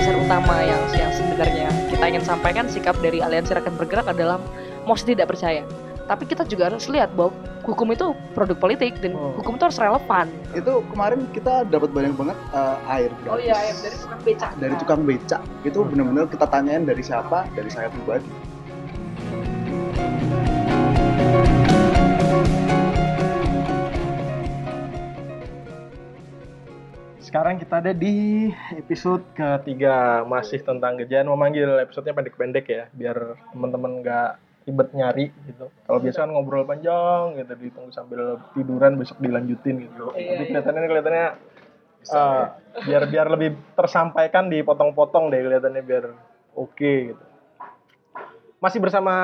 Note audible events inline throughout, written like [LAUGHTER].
dasar utama yang yang sebenarnya kita ingin sampaikan sikap dari Aliansi Rakyat Bergerak adalah mosi tidak percaya. Tapi kita juga harus lihat bahwa hukum itu produk politik dan Oh. hukum itu harus relevan. Itu kemarin kita dapat banyak banget eh, air gratis. Oh iya, dari tukang becak. Dari tukang becak. Itu Hmm. benar-benar kita tanyain dari siapa? Dari saya pribadi. Sekarang kita ada di episode ketiga masih tentang Gejan memanggil episodenya pendek-pendek ya biar teman-teman nggak ribet nyari gitu. Kalau biasa kan ngobrol panjang gitu ditunggu sambil tiduran besok dilanjutin gitu. Iya, Tapi iya. kelihatannya kelihatannya eh, biar biar lebih tersampaikan dipotong-potong deh kelihatannya biar oke gitu. Masih bersama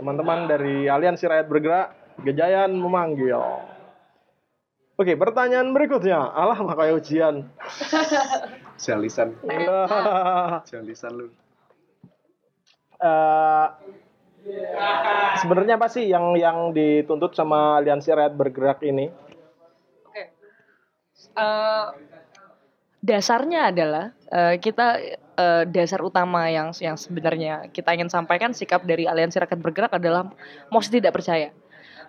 teman-teman dari Aliansi Rakyat Bergerak Gejayan memanggil. Oke, pertanyaan berikutnya. Alah, makanya ujian. [LAUGHS] Jalisan. Eh, Jalisan lu. sebenarnya apa sih yang yang dituntut sama Aliansi Rakyat Bergerak ini? Oke. Eh, dasarnya adalah eh, kita dasar utama yang yang sebenarnya kita ingin sampaikan sikap dari Aliansi Rakyat Bergerak adalah mosi tidak percaya.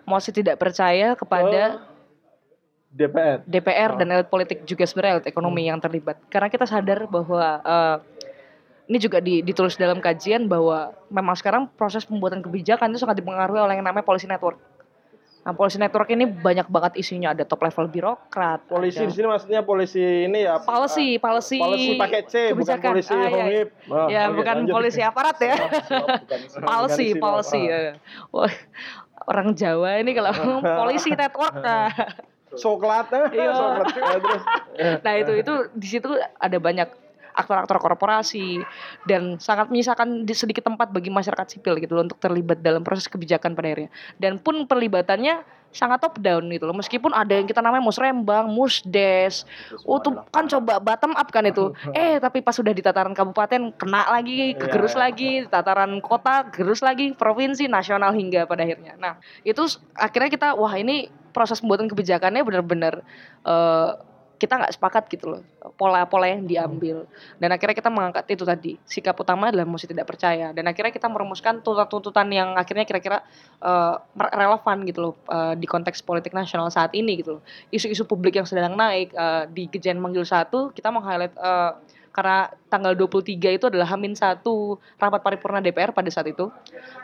Mosi tidak percaya kepada DPR. DPR Oh. dan elit politik juga sebenarnya elit ekonomi yang terlibat. Karena kita sadar bahwa eh, ini juga di- ditulis dalam kajian bahwa memang sekarang proses pembuatan kebijakan itu sangat dipengaruhi oleh yang namanya policy network. Nah, policy network ini banyak banget isinya ada top level birokrat, Polisi ada di sini maksudnya polisi ini ya. policy, policy, Polisi pakai C, bukan polisi Ah, iya, iya. hongip. Oh, ya oke, bukan lanjut. polisi aparat ya. Bukan [LAUGHS] policy. sipil. ya. Wah, orang Jawa ini kalau policy network. Nah. Coklat. Iya. [LAUGHS] Ya, terus. Nah itu itu di situ ada banyak aktor-aktor korporasi dan sangat menyisakan di sedikit tempat bagi masyarakat sipil gitu loh untuk terlibat dalam proses kebijakan pada akhirnya. Dan pun perlibatannya sangat top down gitu loh. Meskipun ada yang kita namanya musrembang, musdes, oh tuh kan coba bottom up kan itu. [LAUGHS] Eh tapi pas sudah di tataran kabupaten kena lagi, kegerus Iya. lagi, di tataran kota gerus lagi, provinsi, nasional hingga pada akhirnya. Nah itu akhirnya kita wah ini proses pembuatan kebijakannya benar-benar eh, kita nggak sepakat gitu loh pola-pola yang diambil. Dan akhirnya kita mengangkat itu tadi sikap utama adalah mesti tidak percaya. Dan akhirnya kita merumuskan tuntutan-tuntutan yang akhirnya kira-kira mer- relevan gitu loh eh, di konteks politik nasional saat ini gitu loh. Isu-isu publik yang sedang naik eh, di Kejayan Manggil satu kita meng-highlight eh, karena tanggal 23 itu adalah Hamin satu rapat paripurna DPR pada saat itu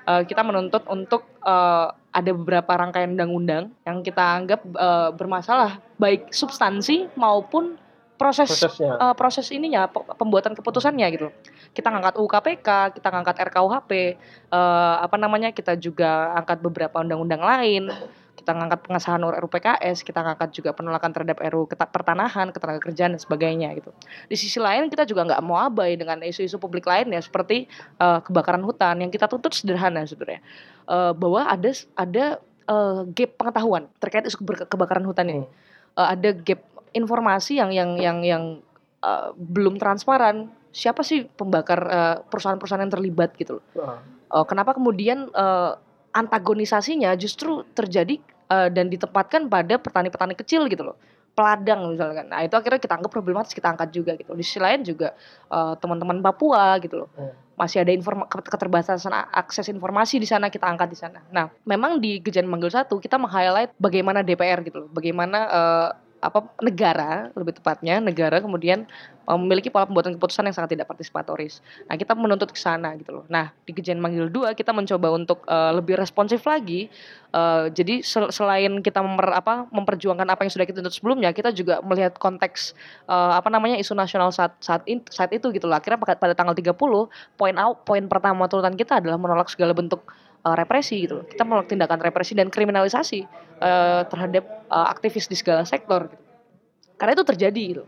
eh, kita menuntut untuk eh, ada beberapa rangkaian undang-undang yang kita anggap eh, bermasalah baik substansi maupun proses Prosesnya. eh, proses ininya pe- pembuatan keputusannya gitu. Kita ngangkat UU KPK, kita ngangkat RKUHP, eh, apa namanya kita juga angkat beberapa undang-undang lain. Kita ngangkat pengesahan RUU PKS, kita ngangkat juga penolakan terhadap RUU pertanahan, ketenagakerjaan dan sebagainya gitu. Di sisi lain kita juga nggak mau abai dengan isu-isu publik lainnya seperti eh, kebakaran hutan yang kita tuntut sederhana sebenarnya Eh, bahwa ada ada eh, gap pengetahuan terkait isu kebakaran hutan ini. Eh, ada gap informasi yang yang yang yang eh, belum transparan. Siapa sih pembakar perusahaan-perusahaan yang terlibat gitu loh. Eh, kenapa kemudian antagonisasinya justru terjadi eh, dan ditempatkan pada petani-petani kecil gitu loh. Peladang misalkan. Nah itu akhirnya kita anggap problematis kita angkat juga gitu. Di sisi lain juga eh, teman-teman Papua gitu loh. Hmm. masih ada informa ket- keterbatasan akses informasi di sana kita angkat di sana. Nah memang di Gejan Manggil satu kita meng-highlight bagaimana DPR gitu loh. Bagaimana eh, apa negara lebih tepatnya negara kemudian eh, memiliki pola pembuatan keputusan yang sangat tidak partisipatoris Nah, kita menuntut ke sana gitu loh. Nah, di Kejayan Manggil 2 kita mencoba untuk eh, lebih responsif lagi. Eh, jadi sel- selain kita memper, apa, memperjuangkan apa yang sudah kita tuntut sebelumnya, kita juga melihat konteks eh, apa namanya isu nasional saat saat in- saat itu gitu loh. Akhirnya pada, tanggal 30 poin poin pertama tuntutan kita adalah menolak segala bentuk eh, represi gitu loh. Kita menolak tindakan represi dan kriminalisasi eh, terhadap eh, aktivis di segala sektor gitu. Karena itu terjadi gitu.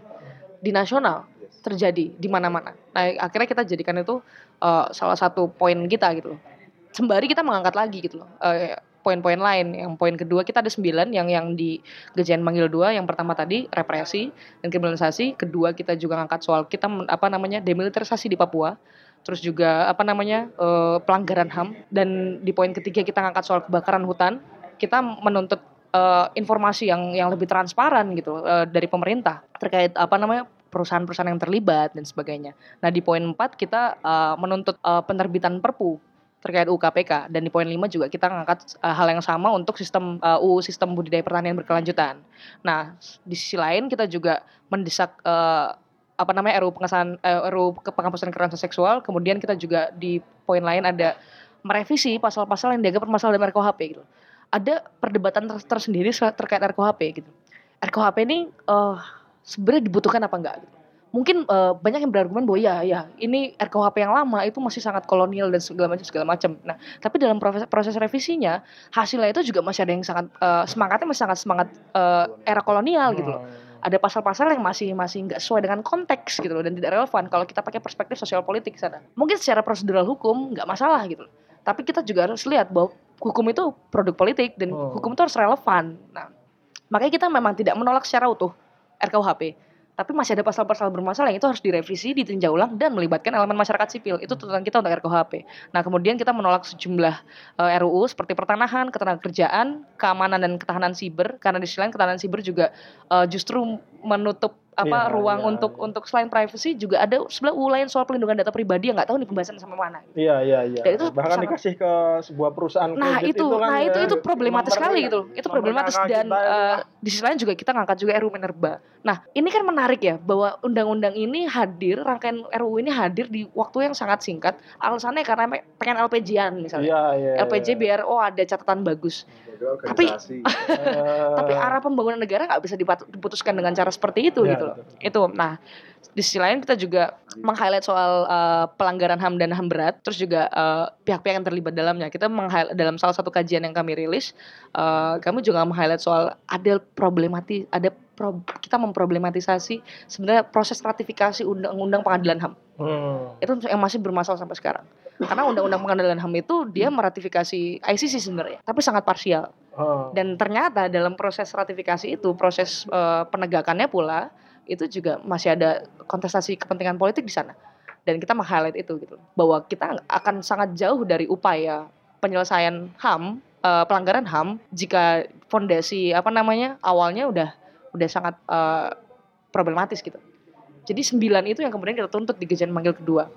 Di nasional terjadi di mana-mana. Nah, akhirnya kita jadikan itu eh, salah satu poin kita gitu loh. Sembari kita mengangkat lagi gitu loh. eh, poin-poin lain. Yang poin kedua kita ada sembilan yang yang di Gajian Manggil dua. Yang pertama tadi represi dan kriminalisasi. Kedua kita juga ngangkat soal kita apa namanya demilitarisasi di Papua. Terus juga apa namanya eh, pelanggaran HAM dan di poin ketiga kita ngangkat soal kebakaran hutan. Kita menuntut eh, informasi yang yang lebih transparan gitu eh, dari pemerintah terkait apa namanya perusahaan-perusahaan yang terlibat dan sebagainya. Nah di poin 4 kita uh, menuntut uh, penerbitan Perpu terkait UKPK dan di poin 5 juga kita ngangkat uh, hal yang sama untuk sistem uh, UU sistem budidaya pertanian berkelanjutan. Nah, di sisi lain kita juga mendesak uh, apa namanya RUU pengesahan uh, RUU penghapusan kekerasan seksual, kemudian kita juga di poin lain ada merevisi pasal-pasal yang dianggap bermasalah dalam RKUHP gitu. Ada perdebatan ter tersendiri terkait RKUHP gitu. RKUHP ini uh, sebenarnya dibutuhkan apa enggak gitu mungkin uh, banyak yang berargumen bahwa ya ya ini RKUHP yang lama itu masih sangat kolonial dan segala macam segala macam. Nah, tapi dalam proses, proses revisinya hasilnya itu juga masih ada yang sangat uh, semangatnya masih sangat semangat uh, era kolonial gitu loh. Ada pasal-pasal yang masih masih nggak sesuai dengan konteks gitu loh dan tidak relevan kalau kita pakai perspektif sosial politik sana. Mungkin secara prosedural hukum nggak masalah gitu loh. Tapi kita juga harus lihat bahwa hukum itu produk politik dan oh. hukum itu harus relevan. Nah, makanya kita memang tidak menolak secara utuh RKUHP tapi masih ada pasal-pasal bermasalah yang itu harus direvisi, ditinjau ulang dan melibatkan elemen masyarakat sipil. Itu tuntutan kita untuk RKUHP. Nah, kemudian kita menolak sejumlah uh, eh, RUU seperti pertanahan, ketenagakerjaan, keamanan dan ketahanan siber karena di sisi lain ketahanan siber juga uh, justru menutup apa ya, ruang ya, untuk ya. untuk selain privacy juga ada sebelah UU lain soal pelindungan data pribadi yang nggak tahu nih pembahasan sampai mana. Iya iya iya. Dan itu bahkan sangat, dikasih ke sebuah perusahaan Nah itu, itu kan nah ya, itu itu problematis sekali gitu. Itu problematis dan uh, di sisi lain juga kita ngangkat juga RUU Minerba. Nah ini kan menarik ya bahwa undang-undang ini hadir rangkaian RUU ini hadir di waktu yang sangat singkat. Alasannya karena pengen LPG-an misalnya. Iya, iya, LPG iya. biar oh ada catatan bagus. Tapi [LAUGHS] tapi arah pembangunan negara nggak bisa diputuskan dengan cara seperti itu ya, gitu. Itu. Nah, di sisi lain kita juga meng-highlight soal uh, pelanggaran HAM dan HAM berat, terus juga uh, pihak-pihak yang terlibat dalamnya. Kita dalam salah satu kajian yang kami rilis, uh, kami juga meng-highlight soal ada problemati ada pro, kita memproblematisasi sebenarnya proses ratifikasi undang-undang pengadilan HAM. Hmm. Itu yang masih bermasalah sampai sekarang. Karena undang-undang pengadilan HAM itu dia meratifikasi ICC sebenarnya, tapi sangat parsial. Oh. Dan ternyata dalam proses ratifikasi itu, proses uh, penegakannya pula itu juga masih ada kontestasi kepentingan politik di sana. Dan kita meng-highlight itu gitu. Bahwa kita akan sangat jauh dari upaya penyelesaian HAM, uh, pelanggaran HAM jika fondasi apa namanya awalnya udah udah sangat uh, problematis gitu. Jadi sembilan itu yang kemudian kita tuntut di kejadian manggil kedua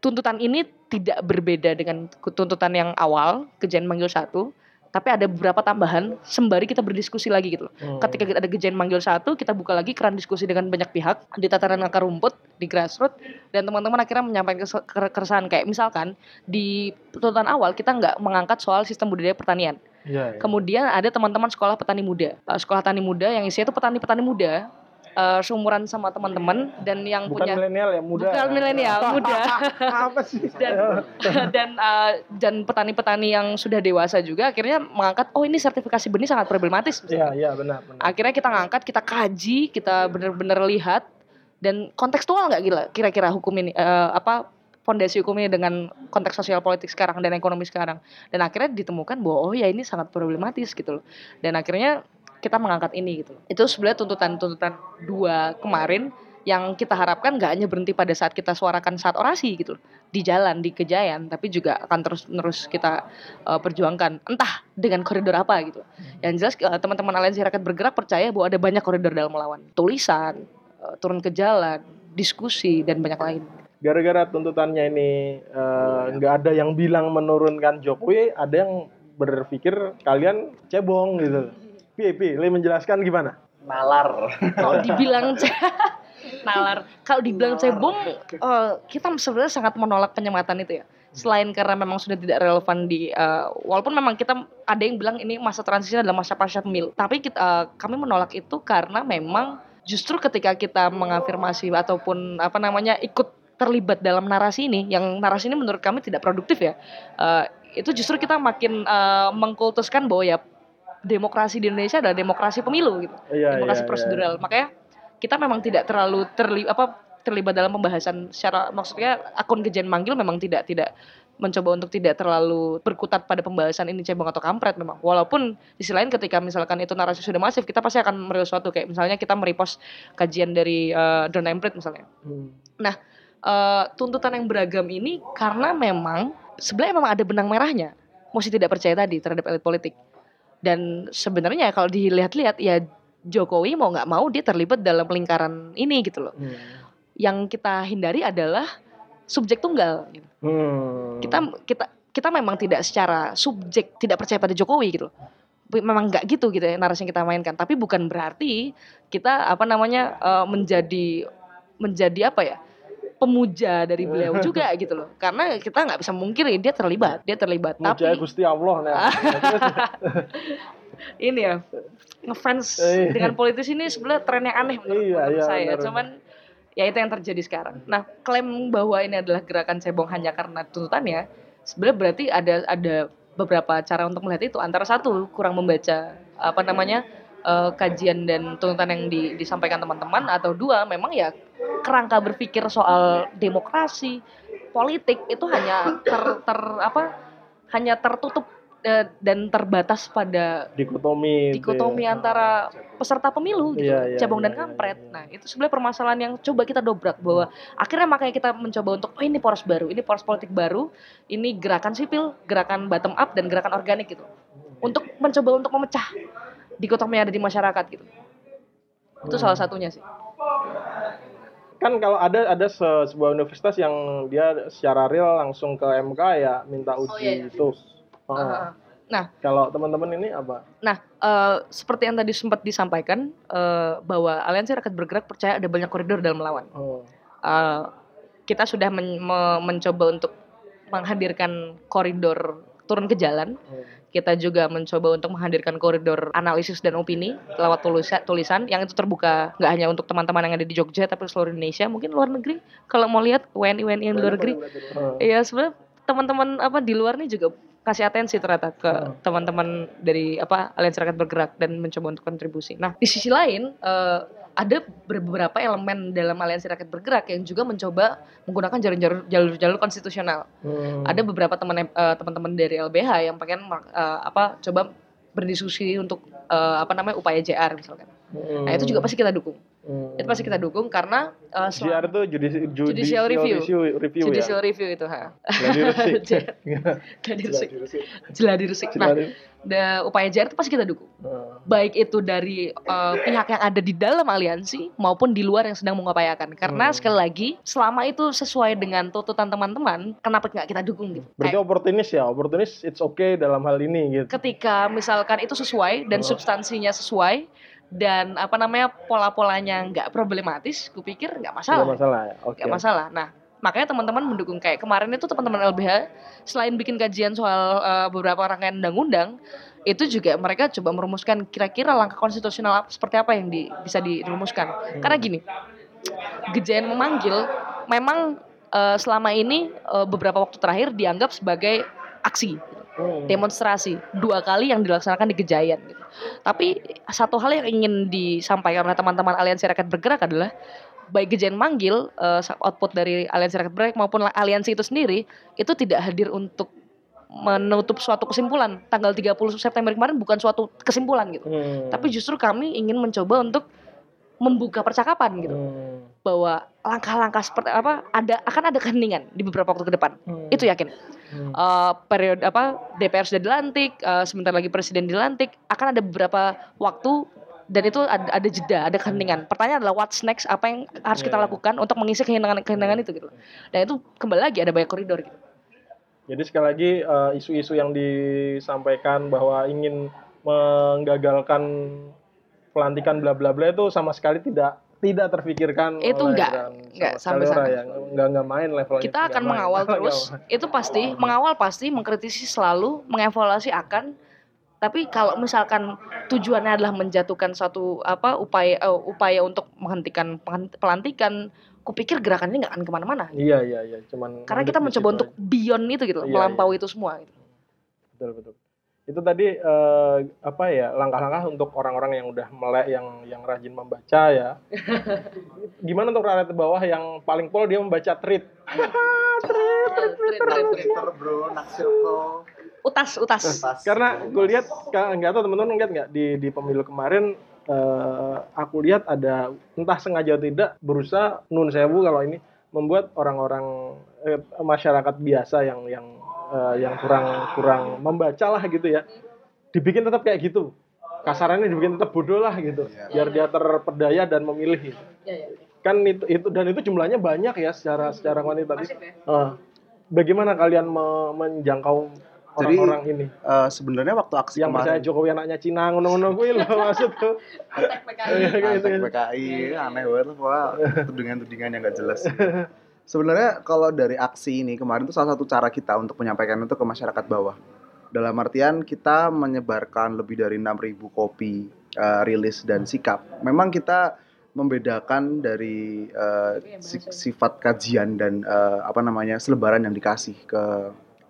tuntutan ini tidak berbeda dengan tuntutan yang awal kejadian manggil satu tapi ada beberapa tambahan sembari kita berdiskusi lagi gitu loh. Hmm. Ketika kita ada kejadian manggil satu, kita buka lagi keran diskusi dengan banyak pihak di tataran akar rumput, di grassroots, dan teman-teman akhirnya menyampaikan keresahan kayak misalkan di tuntutan awal kita nggak mengangkat soal sistem budidaya pertanian. Ya, ya. Kemudian ada teman-teman sekolah petani muda, sekolah tani muda yang isinya itu petani-petani muda uh, seumuran sama teman-teman dan yang bukan punya milenial ya muda. Bukan milenial [LAUGHS] muda. [LAUGHS] Apa sih? Dan [LAUGHS] dan uh, dan petani-petani yang sudah dewasa juga akhirnya mengangkat oh ini sertifikasi benih sangat problematis. Iya iya benar, benar. Akhirnya kita ngangkat kita kaji kita benar-benar lihat dan kontekstual nggak gila kira-kira hukum ini uh, apa fondasi hukum ini dengan konteks sosial politik sekarang dan ekonomi sekarang. Dan akhirnya ditemukan bahwa oh ya ini sangat problematis gitu loh. Dan akhirnya kita mengangkat ini gitu. Itu sebenarnya tuntutan-tuntutan dua kemarin yang kita harapkan nggak hanya berhenti pada saat kita suarakan saat orasi gitu di jalan di kejayaan tapi juga akan terus terus kita uh, perjuangkan. Entah dengan koridor apa gitu yang jelas uh, teman-teman aliansi rakyat bergerak percaya bahwa ada banyak koridor dalam melawan. Tulisan uh, turun ke jalan diskusi dan banyak lain. Gara-gara tuntutannya ini nggak uh, ada yang bilang menurunkan Jokowi ada yang berpikir kalian cebong gitu Pi, Pi, Le menjelaskan gimana? Nalar. Kalau dibilang [LAUGHS] nalar, kalau dibilang cebong, uh, kita sebenarnya sangat menolak penyematan itu ya. Selain karena memang sudah tidak relevan di, uh, walaupun memang kita ada yang bilang ini masa transisi adalah masa pasca pemilu, tapi kita, uh, kami menolak itu karena memang justru ketika kita mengafirmasi ataupun apa namanya ikut terlibat dalam narasi ini, yang narasi ini menurut kami tidak produktif ya. Uh, itu justru kita makin uh, mengkultuskan bahwa ya demokrasi di Indonesia adalah demokrasi pemilu gitu. Iya, demokrasi iya, iya. prosedural. Iya. Makanya kita memang tidak terlalu terlibat apa terlibat dalam pembahasan secara maksudnya akun kejen manggil memang tidak tidak mencoba untuk tidak terlalu berkutat pada pembahasan ini cebong atau kampret memang. Walaupun di sisi lain ketika misalkan itu narasi sudah masif, kita pasti akan merilis suatu kayak misalnya kita merepost kajian dari uh, Don misalnya. Hmm. Nah, uh, tuntutan yang beragam ini karena memang sebenarnya memang ada benang merahnya. Mesti tidak percaya tadi terhadap elit politik dan sebenarnya kalau dilihat-lihat ya Jokowi mau nggak mau dia terlibat dalam lingkaran ini gitu loh. Hmm. Yang kita hindari adalah subjek tunggal. gitu. Hmm. Kita kita kita memang tidak secara subjek tidak percaya pada Jokowi gitu loh. Memang nggak gitu gitu ya narasi yang kita mainkan. Tapi bukan berarti kita apa namanya eh, menjadi menjadi apa ya pemuja dari beliau [LAUGHS] juga gitu loh. Karena kita nggak bisa mungkiri dia terlibat, dia terlibat. Muja Tapi Gusti Allah nah. [LAUGHS] ini ya ngefans Iya. dengan politis ini sebenarnya tren yang aneh menurut, Iya, menurut iya, saya. benar, Cuman ya itu yang terjadi sekarang. Nah klaim bahwa ini adalah gerakan cebong hanya karena tuntutannya, sebenarnya berarti ada ada beberapa cara untuk melihat itu. Antara satu kurang membaca apa namanya eh, kajian dan tuntutan yang di- disampaikan teman-teman, atau dua memang ya kerangka berpikir soal demokrasi politik itu hanya ter, ter- apa hanya tertutup eh, dan terbatas pada dikotomi itu dikotomi ya. antara peserta pemilu gitu, Iya, iya, cabang dan iya, kampret. iya, iya. Nah, itu sebenarnya permasalahan yang coba kita dobrak bahwa akhirnya makanya kita mencoba untuk oh ini poros baru, ini poros politik baru, ini gerakan sipil, gerakan bottom up dan gerakan organik gitu. Untuk mencoba untuk memecah dikotomi yang ada di masyarakat gitu. Itu salah satunya sih. kan kalau ada ada se- sebuah universitas yang dia secara real langsung ke MK ya minta uji Oh, iya, iya. itu Oh. Ah, Nah, kalau teman-teman ini apa Nah, eh, seperti yang tadi sempat disampaikan eh, bahwa Aliansi Rakyat Bergerak percaya ada banyak koridor dalam melawan. oh. Eh, kita sudah men- me- mencoba untuk menghadirkan koridor turun ke jalan. oh. Kita juga mencoba untuk menghadirkan koridor analisis dan opini lewat tulisa- tulisan yang itu terbuka nggak hanya untuk teman-teman yang ada di Jogja tapi seluruh Indonesia, mungkin luar negeri. Kalau mau lihat WNI WNI yang luar negeri. Iya sebenarnya teman-teman apa di luar nih juga kasih atensi ternyata ke Hmm. teman-teman dari apa Aliansi Rakyat Bergerak dan mencoba untuk kontribusi. Nah di sisi lain eh, ada beberapa elemen dalam Aliansi Rakyat Bergerak yang juga mencoba menggunakan jalur-jalur jalur-jalur konstitusional. Hmm. Ada beberapa teman eh, teman-teman dari LBH yang pengen eh, apa coba berdiskusi untuk eh, apa namanya upaya JR misalkan. Hmm. Nah itu juga pasti kita dukung. Hmm. Itu pasti kita dukung karena selama- JR itu judicial, Judicial review. review, judicial ya review itu ha. Gladi resik. [LAUGHS] Gladi [LAUGHS] resik. Jeladi resik. Nah, da, upaya JR itu pasti kita dukung. Hmm. Baik itu dari eh, pihak yang ada di dalam aliansi maupun di luar yang sedang mengupayakan. Karena Hmm. sekali lagi, selama itu sesuai dengan tuntutan teman-teman, kenapa nggak kita dukung gitu? berarti Kayak oportunis ya oportunis it's okay dalam hal ini gitu ketika misalkan itu sesuai dan Oh. substansinya sesuai dan apa namanya pola-polanya nggak problematis, kupikir nggak Nggak masalah. masalah ya oke nggak masalah. Nah, makanya teman-teman mendukung kayak kemarin itu teman-teman LBH selain bikin kajian soal eh, beberapa rangkaian undang-undang, itu juga mereka coba merumuskan kira-kira langkah konstitusional seperti apa yang di- bisa dirumuskan. Karena gini, Gejayan memanggil memang eh, selama ini eh, beberapa waktu terakhir dianggap sebagai aksi Hmm. demonstrasi dua kali yang dilaksanakan di Gejayan gitu. Tapi satu hal yang ingin disampaikan oleh teman-teman Aliansi Rakyat Bergerak adalah baik Gejayan manggil eh, output dari Aliansi Rakyat Bergerak maupun aliansi itu sendiri itu tidak hadir untuk menutup suatu kesimpulan. Tanggal 30 September kemarin bukan suatu kesimpulan gitu. Hmm. Tapi justru kami ingin mencoba untuk membuka percakapan gitu Hmm. bahwa langkah-langkah seperti apa ada akan ada keheningan di beberapa waktu ke depan. Hmm. Itu yakin Hmm. eh, periode apa DPR sudah dilantik, eh, sebentar lagi presiden dilantik, akan ada beberapa waktu dan itu ada, ada jeda, ada keheningan. Pertanyaan adalah what's next, apa yang harus kita Iya. lakukan untuk mengisi keheningan keheningan itu gitu. Dan itu kembali lagi ada banyak koridor gitu. Jadi sekali lagi eh, isu-isu yang disampaikan bahwa ingin menggagalkan pelantikan bla bla bla itu sama sekali tidak tidak terfikirkan Itu oleh enggak, enggak, sampai sana. ya enggak enggak main levelnya Kita akan main. mengawal [LAUGHS] terus, itu pasti mengawal pasti mengkritisi selalu, mengevaluasi akan tapi kalau misalkan tujuannya adalah menjatuhkan suatu apa upaya eh, upaya untuk menghentikan pelantikan, kupikir gerakan ini nggak akan ke mana-mana. Iya iya iya cuman Karena kita mencoba untuk aja. beyond itu gitu, Iya, melampaui itu semua. Gitu. betul betul itu tadi eh, apa ya langkah-langkah untuk orang-orang yang udah melek yang yang rajin membaca ya [LAUGHS] gimana untuk rakyat bawah yang paling pol dia membaca tweet [LAUGHS] Twitter bro, naksir. Utas, utas. Pas. karena gue lihat nggak tahu teman-teman lihat nggak di di pemilu kemarin eh, aku lihat ada entah sengaja atau tidak berusaha nun sewu kalau ini membuat orang-orang eh, masyarakat biasa yang yang eh, yang kurang kurang membaca lah gitu ya dibikin tetap kayak gitu kasarannya dibikin tetap bodoh lah gitu Iya. biar dia terpedaya dan memilih gitu. Iya, iya. kan itu itu dan itu jumlahnya banyak ya secara secara kuantitatif ya. Ah. bagaimana kalian me- menjangkau Jadi, orang-orang ini Eh, sebenarnya waktu aksi yang percaya kemarin Jokowi anaknya Cina ngono-ngono [LAUGHS] kuwi lho maksud tuh Antek PKI. Iya, gitu. PKI aneh banget Wah, [LAUGHS] tudingan-tudingan yang gak jelas [LAUGHS] sebenarnya kalau dari aksi ini kemarin itu salah satu cara kita untuk menyampaikan itu ke masyarakat bawah dalam artian kita menyebarkan lebih dari 6.000 kopi eh, rilis dan sikap memang kita membedakan dari si- sifat kajian dan eh, apa namanya selebaran yang dikasih ke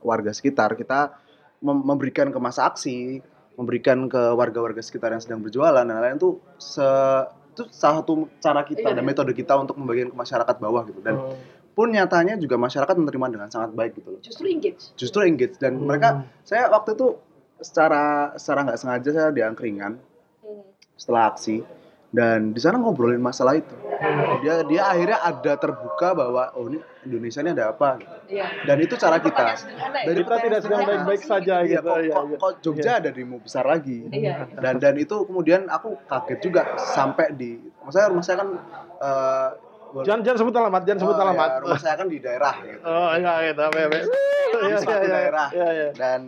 warga sekitar kita mem- memberikan ke masa aksi memberikan ke warga-warga sekitar yang sedang berjualan dan lain-lain itu se- itu salah satu cara kita Iya, dan iya. metode kita untuk membagikan ke masyarakat bawah gitu dan Hmm. Pun nyatanya juga masyarakat menerima dengan sangat baik gitu loh Justru engage. justru engage dan Hmm. mereka saya waktu itu secara secara nggak sengaja saya di angkringan setelah aksi dan di sana ngobrolin masalah itu dia dia akhirnya ada terbuka bahwa oh ini Indonesia ini ada apa gitu. Iya. dan itu cara kita Dari kita tidak sedang baik-baik saja Iya, gitu kok, Iya, kok, iya. kok Jogja ada demo besar lagi Iya. dan dan itu kemudian aku kaget juga sampai di maksudnya rumah saya kan eh, jangan jangan sebut alamat jangan sebut oh, alamat. ya, rumah saya kan di daerah [LAUGHS] gitu. Oh iya gitu apa apa di suatu daerah. Iya iya. Dan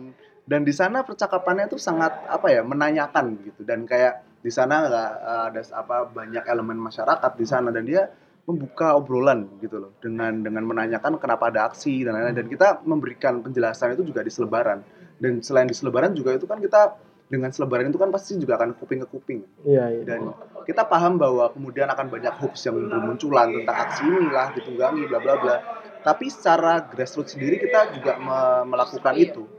dan di sana percakapannya itu sangat apa ya menanyakan gitu. Dan kayak di sana nggak eh, ada apa banyak elemen masyarakat di sana. Dan dia membuka obrolan gitu loh dengan dengan menanyakan kenapa ada aksi dan lain-lain. Dan kita memberikan penjelasan itu juga di selebaran. Dan selain di selebaran juga itu kan kita dengan selebaran itu kan pasti juga akan kuping ke kuping. Iya iya. Dan kita paham bahwa kemudian akan banyak hoax yang bermunculan tentang aksi inilah ditunggangi bla bla bla. Tapi secara grassroots sendiri kita juga me- melakukan itu.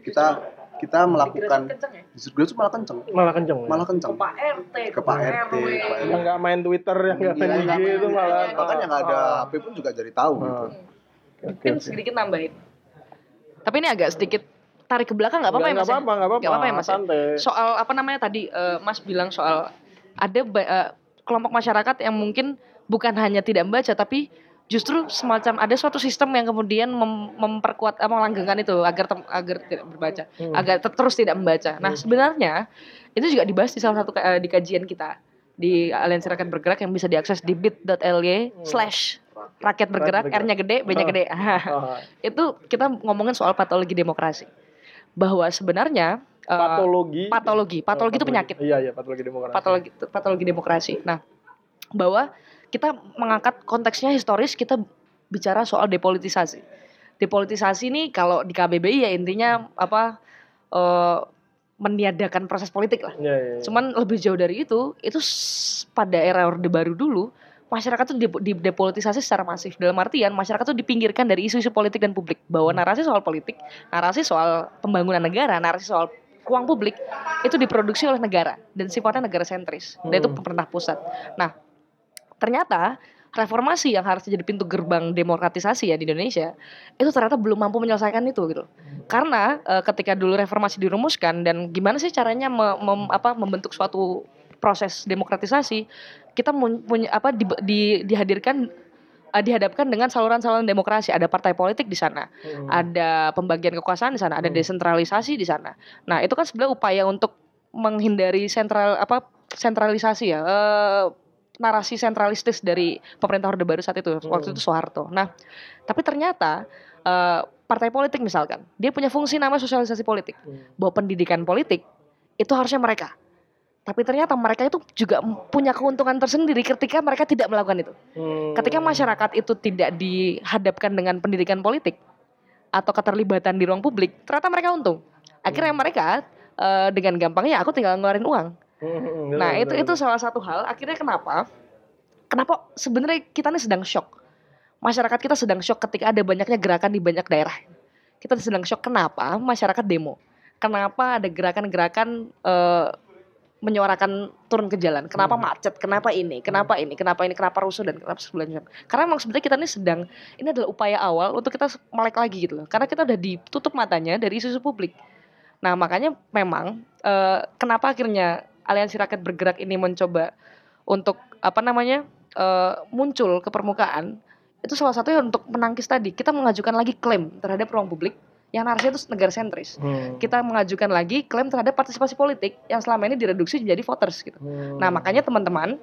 Kita kita melakukan ya. justru grassroots malah kenceng. Malah kenceng ya? malah kenceng. Ke Pak RT, Ke Pak RT, yang nggak main Twitter yang nggak main Iya, IG main itu malah bahkan yang nggak ada Ah. HP pun juga jadi tahu Ah. gitu Oke, Mungkin sedikit nambahin. Tapi ini agak sedikit tarik ke belakang nggak apa-apa ya mas? ya? apa-apa nggak apa-apa Nggak apa-apa ya mas? ya? santai Soal apa namanya tadi eh, mas bilang soal ada eh, kelompok masyarakat yang mungkin bukan hanya tidak membaca tapi justru semacam ada suatu sistem yang kemudian mem- memperkuat eh, melanggengkan itu agar agar tidak berbaca Hmm. agar ter- terus tidak membaca. Nah Hmm. sebenarnya itu juga dibahas di salah satu eh, di kajian kita di Aliansi Rakyat Bergerak yang bisa diakses di bit.ly slash rakyat bergerak. R-nya gede, B-nya Oh. gede. [LAUGHS] Ah, itu kita ngomongin soal patologi demokrasi bahwa sebenarnya eh, patologi. patologi. Patologi itu penyakit. Iya iya patologi demokrasi. Patologi patologi demokrasi. Nah bahwa kita mengangkat konteksnya historis kita bicara soal depolitisasi. Depolitisasi ini kalau di KBBI ya intinya apa eh, meniadakan proses politik lah. Iya, iya, iya. Cuman lebih jauh dari itu, itu pada era Orde Baru dulu, masyarakat tuh dipo- di- depolitisasi secara masif. Dalam artian masyarakat tuh dipinggirkan dari isu-isu politik dan publik. Bahwa Hmm. narasi soal politik, narasi soal pembangunan negara, narasi soal uang publik itu diproduksi oleh negara dan sifatnya negara sentris. Dan itu Hmm. pemerintah pusat. Nah, ternyata reformasi yang harusnya jadi pintu gerbang demokratisasi ya di Indonesia itu ternyata belum mampu menyelesaikan itu gitu. Karena eh, ketika dulu reformasi dirumuskan dan gimana sih caranya me- mem- apa membentuk suatu proses demokratisasi, kita punya apa di, di- dihadirkan eh, dihadapkan dengan saluran-saluran demokrasi. Ada partai politik di sana, Hmm. ada pembagian kekuasaan di sana, ada Hmm. desentralisasi di sana. Nah, itu kan sebenarnya upaya untuk menghindari sentral apa sentralisasi ya. eh, narasi sentralistis dari pemerintah Orde Baru saat itu waktu Hmm. itu Soeharto. Nah, tapi ternyata eh, partai politik misalkan, dia punya fungsi namanya sosialisasi politik. Hmm. Bahwa pendidikan politik itu harusnya mereka. Tapi ternyata mereka itu juga punya keuntungan tersendiri ketika mereka tidak melakukan itu. Hmm. Ketika masyarakat itu tidak dihadapkan dengan pendidikan politik atau keterlibatan di ruang publik, ternyata mereka untung. Akhirnya Hmm. mereka eh, dengan gampangnya aku tinggal ngeluarin uang. Hmm, hmm, Nah, itu itu salah satu hal akhirnya kenapa? Kenapa sebenarnya kita ini sedang shock. Masyarakat kita sedang shock ketika ada banyaknya gerakan di banyak daerah. Kita sedang shock kenapa masyarakat demo. Kenapa ada gerakan-gerakan eh, menyuarakan turun ke jalan. Kenapa Hmm. macet? Kenapa ini? Kenapa ini? Kenapa ini? Kenapa rusuh dan kenapa sebelumnya? Karena memang sebenarnya kita ini sedang ini adalah upaya awal untuk kita melek lagi gitu loh. Karena kita udah ditutup matanya dari isu-isu publik. Nah, makanya memang eh, kenapa akhirnya Aliansi Rakyat Bergerak ini mencoba untuk apa namanya? eh, muncul ke permukaan itu salah satunya untuk menangkis tadi. Kita mengajukan lagi klaim terhadap ruang publik yang narasinya itu negara sentris. Hmm. Kita mengajukan lagi klaim terhadap partisipasi politik yang selama ini direduksi menjadi voters gitu. Hmm. Nah, makanya teman-teman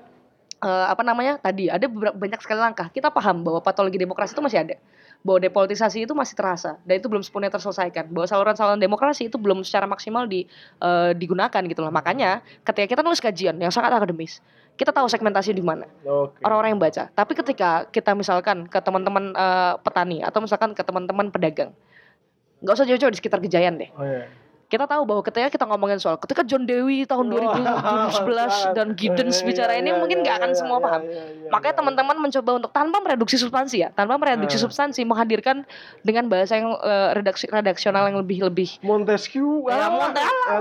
eh, apa namanya tadi ada beberapa, banyak sekali langkah. Kita paham bahwa patologi demokrasi itu masih ada. Bahwa depolitisasi itu masih terasa dan itu belum sepenuhnya terselesaikan. Bahwa saluran-saluran demokrasi itu belum secara maksimal di, eh, digunakan gitu loh. Makanya ketika kita nulis kajian yang sangat akademis, kita tahu segmentasi di mana orang-orang yang baca. Tapi ketika kita misalkan ke teman-teman eh, petani atau misalkan ke teman-teman pedagang, nggak usah jauh-jauh di sekitar Gejayan deh. Oh, iya. Kita tahu bahwa ketika kita ngomongin soal ketika John Dewi tahun 2011 dan [LAUGHS] Giddens Iya, bicara ini iya, mungkin iya, nggak akan semua paham. Makanya teman-teman mencoba untuk tanpa mereduksi substansi ya, tanpa mereduksi substansi menghadirkan dengan bahasa yang eh, redaksi redaksional yang lebih lebih Montesquieu. Ya, ah. modal Ah,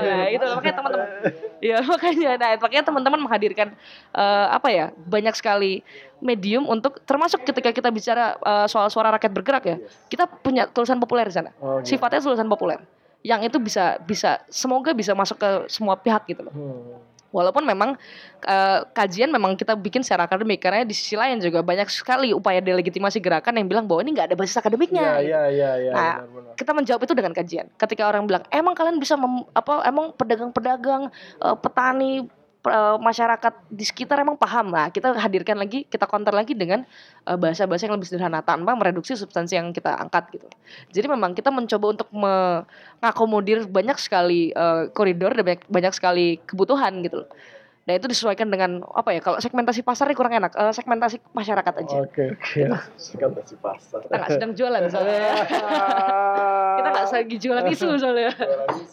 iya. ya itu makanya teman-teman [LAUGHS] ya makanya nah makanya teman-teman menghadirkan eh, apa ya banyak sekali medium untuk termasuk ketika kita bicara eh, soal suara rakyat bergerak ya kita punya tulisan populer di sana Oh, gitu. sifatnya tulisan populer yang itu bisa bisa semoga bisa masuk ke semua pihak gitu loh Hmm. walaupun memang eh, kajian memang kita bikin secara akademik karena di sisi lain juga banyak sekali upaya delegitimasi gerakan yang bilang bahwa ini nggak ada basis akademiknya Iya, iya, iya, iya, Nah, benar-benar. kita menjawab itu dengan kajian. Ketika orang bilang, emang kalian bisa mem- apa? Emang pedagang-pedagang, eh, petani, eh, masyarakat di sekitar emang paham lah. Kita hadirkan lagi, kita counter lagi dengan eh, bahasa-bahasa yang lebih sederhana tanpa mereduksi substansi yang kita angkat gitu. Jadi memang kita mencoba untuk mengakomodir banyak sekali eh, koridor dan banyak, banyak sekali kebutuhan gitu loh. Nah itu disesuaikan dengan apa ya? Kalau segmentasi pasarnya kurang enak, segmentasi masyarakat aja. Oke, oke. Segmentasi pasar. Kita nggak sedang jualan soalnya. ya. [LAUGHS] kita nggak lagi jualan isu soalnya.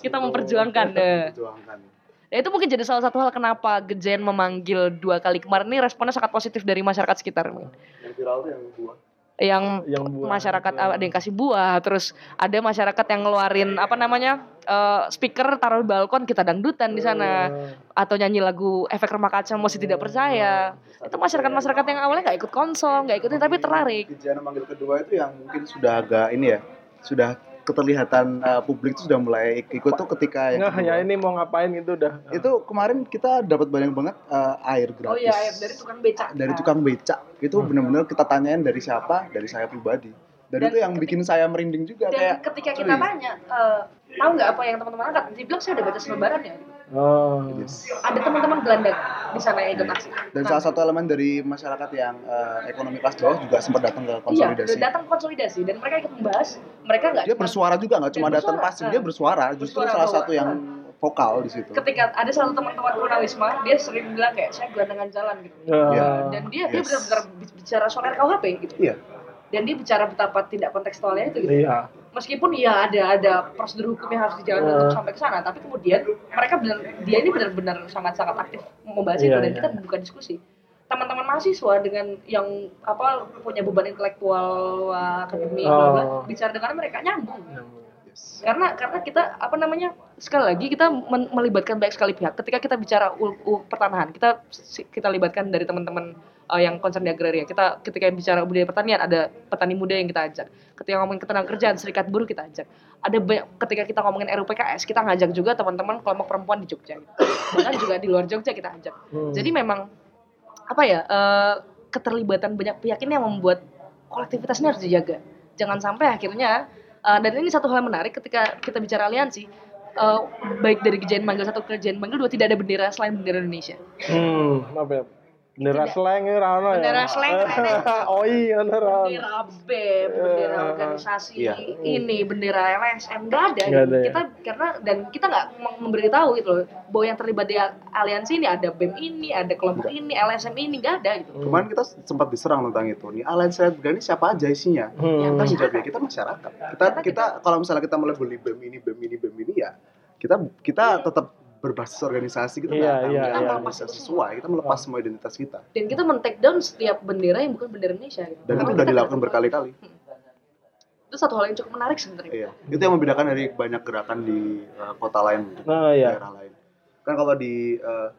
Kita memperjuangkan. Memperjuangkan. Ya itu mungkin jadi salah satu hal kenapa Gejen memanggil dua kali kemarin ini responnya sangat positif dari masyarakat sekitar. Yang viral yang buah. Yang Yang buah. masyarakat ada yang kasih buah, terus ada masyarakat yang ngeluarin apa namanya eh, speaker taruh di balkon kita dangdutan di sana atau nyanyi lagu efek rumah kaca masih tidak percaya. Itu masyarakat masyarakat yang awalnya nggak ikut konsol, nggak ikutin tapi tertarik. Kejadian manggil kedua itu yang mungkin sudah agak ini ya, sudah keterlihatan uh, publik itu sudah mulai ikut tuh ketika yang Nah, ya ini mau ngapain gitu udah. itu kemarin kita dapat banyak banget uh, air gratis Oh iya, dari tukang becak. dari tukang becak itu Hmm. benar-benar kita tanyain dari siapa dari saya pribadi dan, Dan itu yang bikin saya merinding juga Dan kayak ketika kita "Wih, tanya, eh, tahu nggak apa yang teman-teman angkat? Dibilang saya udah baca selebaran ya. Oh. yes." Ada teman-teman Belanda di sana yang ikut aksi. dan Nah, salah satu elemen dari masyarakat yang uh, ekonomi kelas bawah juga sempat datang ke Iya, konsolidasi udah datang konsolidasi dan mereka ikut membahas. Mereka nggak dia cuma- bersuara juga nggak cuma Dia datang pasif Ah. dia bersuara justru Bersuara salah satu yang vokal di situ ketika ada satu teman-teman jurnalisme dia sering bilang kayak saya gelandangan jalan gitu. Iya. dan dia dia Yes. benar-benar bicara soal RKUHP gitu Iya. Dan dia bicara betapa tidak kontekstualnya itu gitu Iya. meskipun ya ada ada prosedur hukum yang harus dijalankan Iya. untuk sampai ke sana tapi kemudian mereka benar dia ini benar-benar sangat-sangat aktif membahas itu Iya, dan iya. kita buka diskusi teman-teman mahasiswa dengan yang apa punya beban intelektual akademik Oh. bicara dengan mereka nyambung Yes. karena karena kita apa namanya sekali lagi kita men- melibatkan banyak sekali pihak ketika kita bicara ul- pertanahan kita kita libatkan dari teman-teman uh, yang concern di agraria kita ketika bicara budaya pertanian ada petani muda yang kita ajak ketika ngomongin ketenaga kerjaan serikat buruh kita ajak ada banyak ketika kita ngomongin RUPKS kita ngajak juga teman-teman kelompok perempuan di Jogja gitu. bahkan juga di luar Jogja kita ajak Hmm. jadi memang apa ya eh, keterlibatan banyak pihak ini yang membuat kolektivitasnya harus dijaga jangan sampai akhirnya eh, dan ini satu hal yang menarik ketika kita bicara aliansi eh, baik dari Gejayan Manggil satu ke Gejayan Manggil dua tidak ada bendera selain bendera Indonesia Hmm, apa ya? Bendera slang ya Rano ya. Bendera slang, Rano. [LAUGHS] oh iya bendera BEM, bendera Eh, organisasi iya. ini, bendera LSM nggak ada. Gitu. ada ya. Kita karena dan kita nggak mem- memberitahu gitu loh bahwa yang terlibat di aliansi ini ada BEM ini, ada kelompok ini, LSM ini nggak ada gitu. Hmm. Kemarin kita sempat diserang tentang itu. Nih Rakyat Berani siapa aja isinya? Hmm. Yang Kita pasti- menjawabnya kita masyarakat. Kita Karena kita kalau misalnya kita melebeli BEM ini, BEM ini, BEM ini ya kita kita tetap berbasis organisasi kita Iya, nggak akan iya, kita iya. melepas sesuai. Kita melepas semua identitas kita. Dan kita men-take down setiap bendera yang bukan bendera Indonesia gitu. Dan itu udah dilakukan berkali-kali. Itu satu hal yang cukup menarik sebenarnya. Iya. Itu yang membedakan dari banyak gerakan di uh, kota lain, Nah, iya. daerah lain. Kan kalau di uh,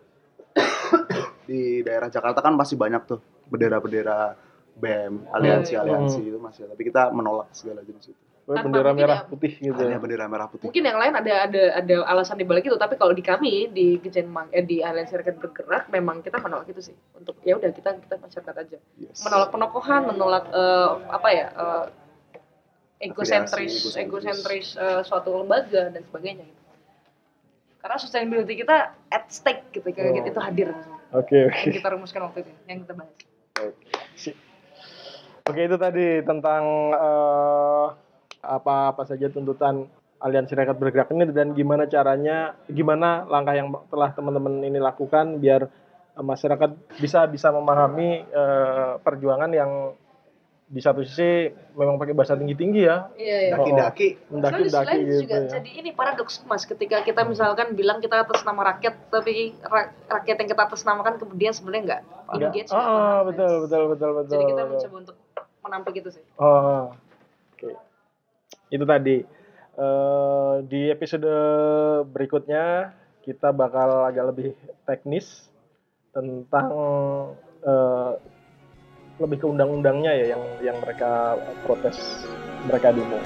[COUGHS] di daerah Jakarta kan masih banyak tuh bendera-bendera BEM, aliansi-aliansi Hmm. itu masih. Tapi kita menolak segala jenis itu. Tanpa bendera merah ya- putih gitu. Hanya ya. bendera merah putih. Mungkin yang lain ada ada ada alasan di balik itu, tapi kalau di kami di Gejen Mang eh, di Aliansi Rakyat Bergerak memang kita menolak itu sih. Untuk ya udah kita kita masyarakat aja. Yes. menolak penokohan, menolak eh, apa ya? eh, egosentris Afiliasi, egosentris eh, suatu lembaga dan sebagainya gitu. Karena sustainability kita at stake gitu kayak Oh. gitu itu hadir Oke oke. yang kita rumuskan waktu itu yang kita bahas. Si- Oke itu tadi tentang eh, apa apa saja tuntutan aliansi rakyat bergerak ini dan gimana caranya, gimana langkah yang telah teman-teman ini lakukan biar eh, masyarakat bisa bisa memahami eh, perjuangan yang di satu sisi memang pakai bahasa tinggi-tinggi ya, Iya iya. Daki-daki. mendaki-daki Soalnya gitu juga ya. jadi ini paradoks mas ketika kita misalkan bilang kita atas nama rakyat tapi ra- rakyat yang kita atas namakan kemudian sebenarnya nggak Enggak. engage Oh, oh, betul, betul, betul, betul. jadi kita betul. mencoba untuk menampik itu sih Oh. Itu tadi. Eh, di episode berikutnya kita bakal agak lebih teknis tentang eh, lebih ke undang-undangnya ya yang yang mereka protes mereka demo.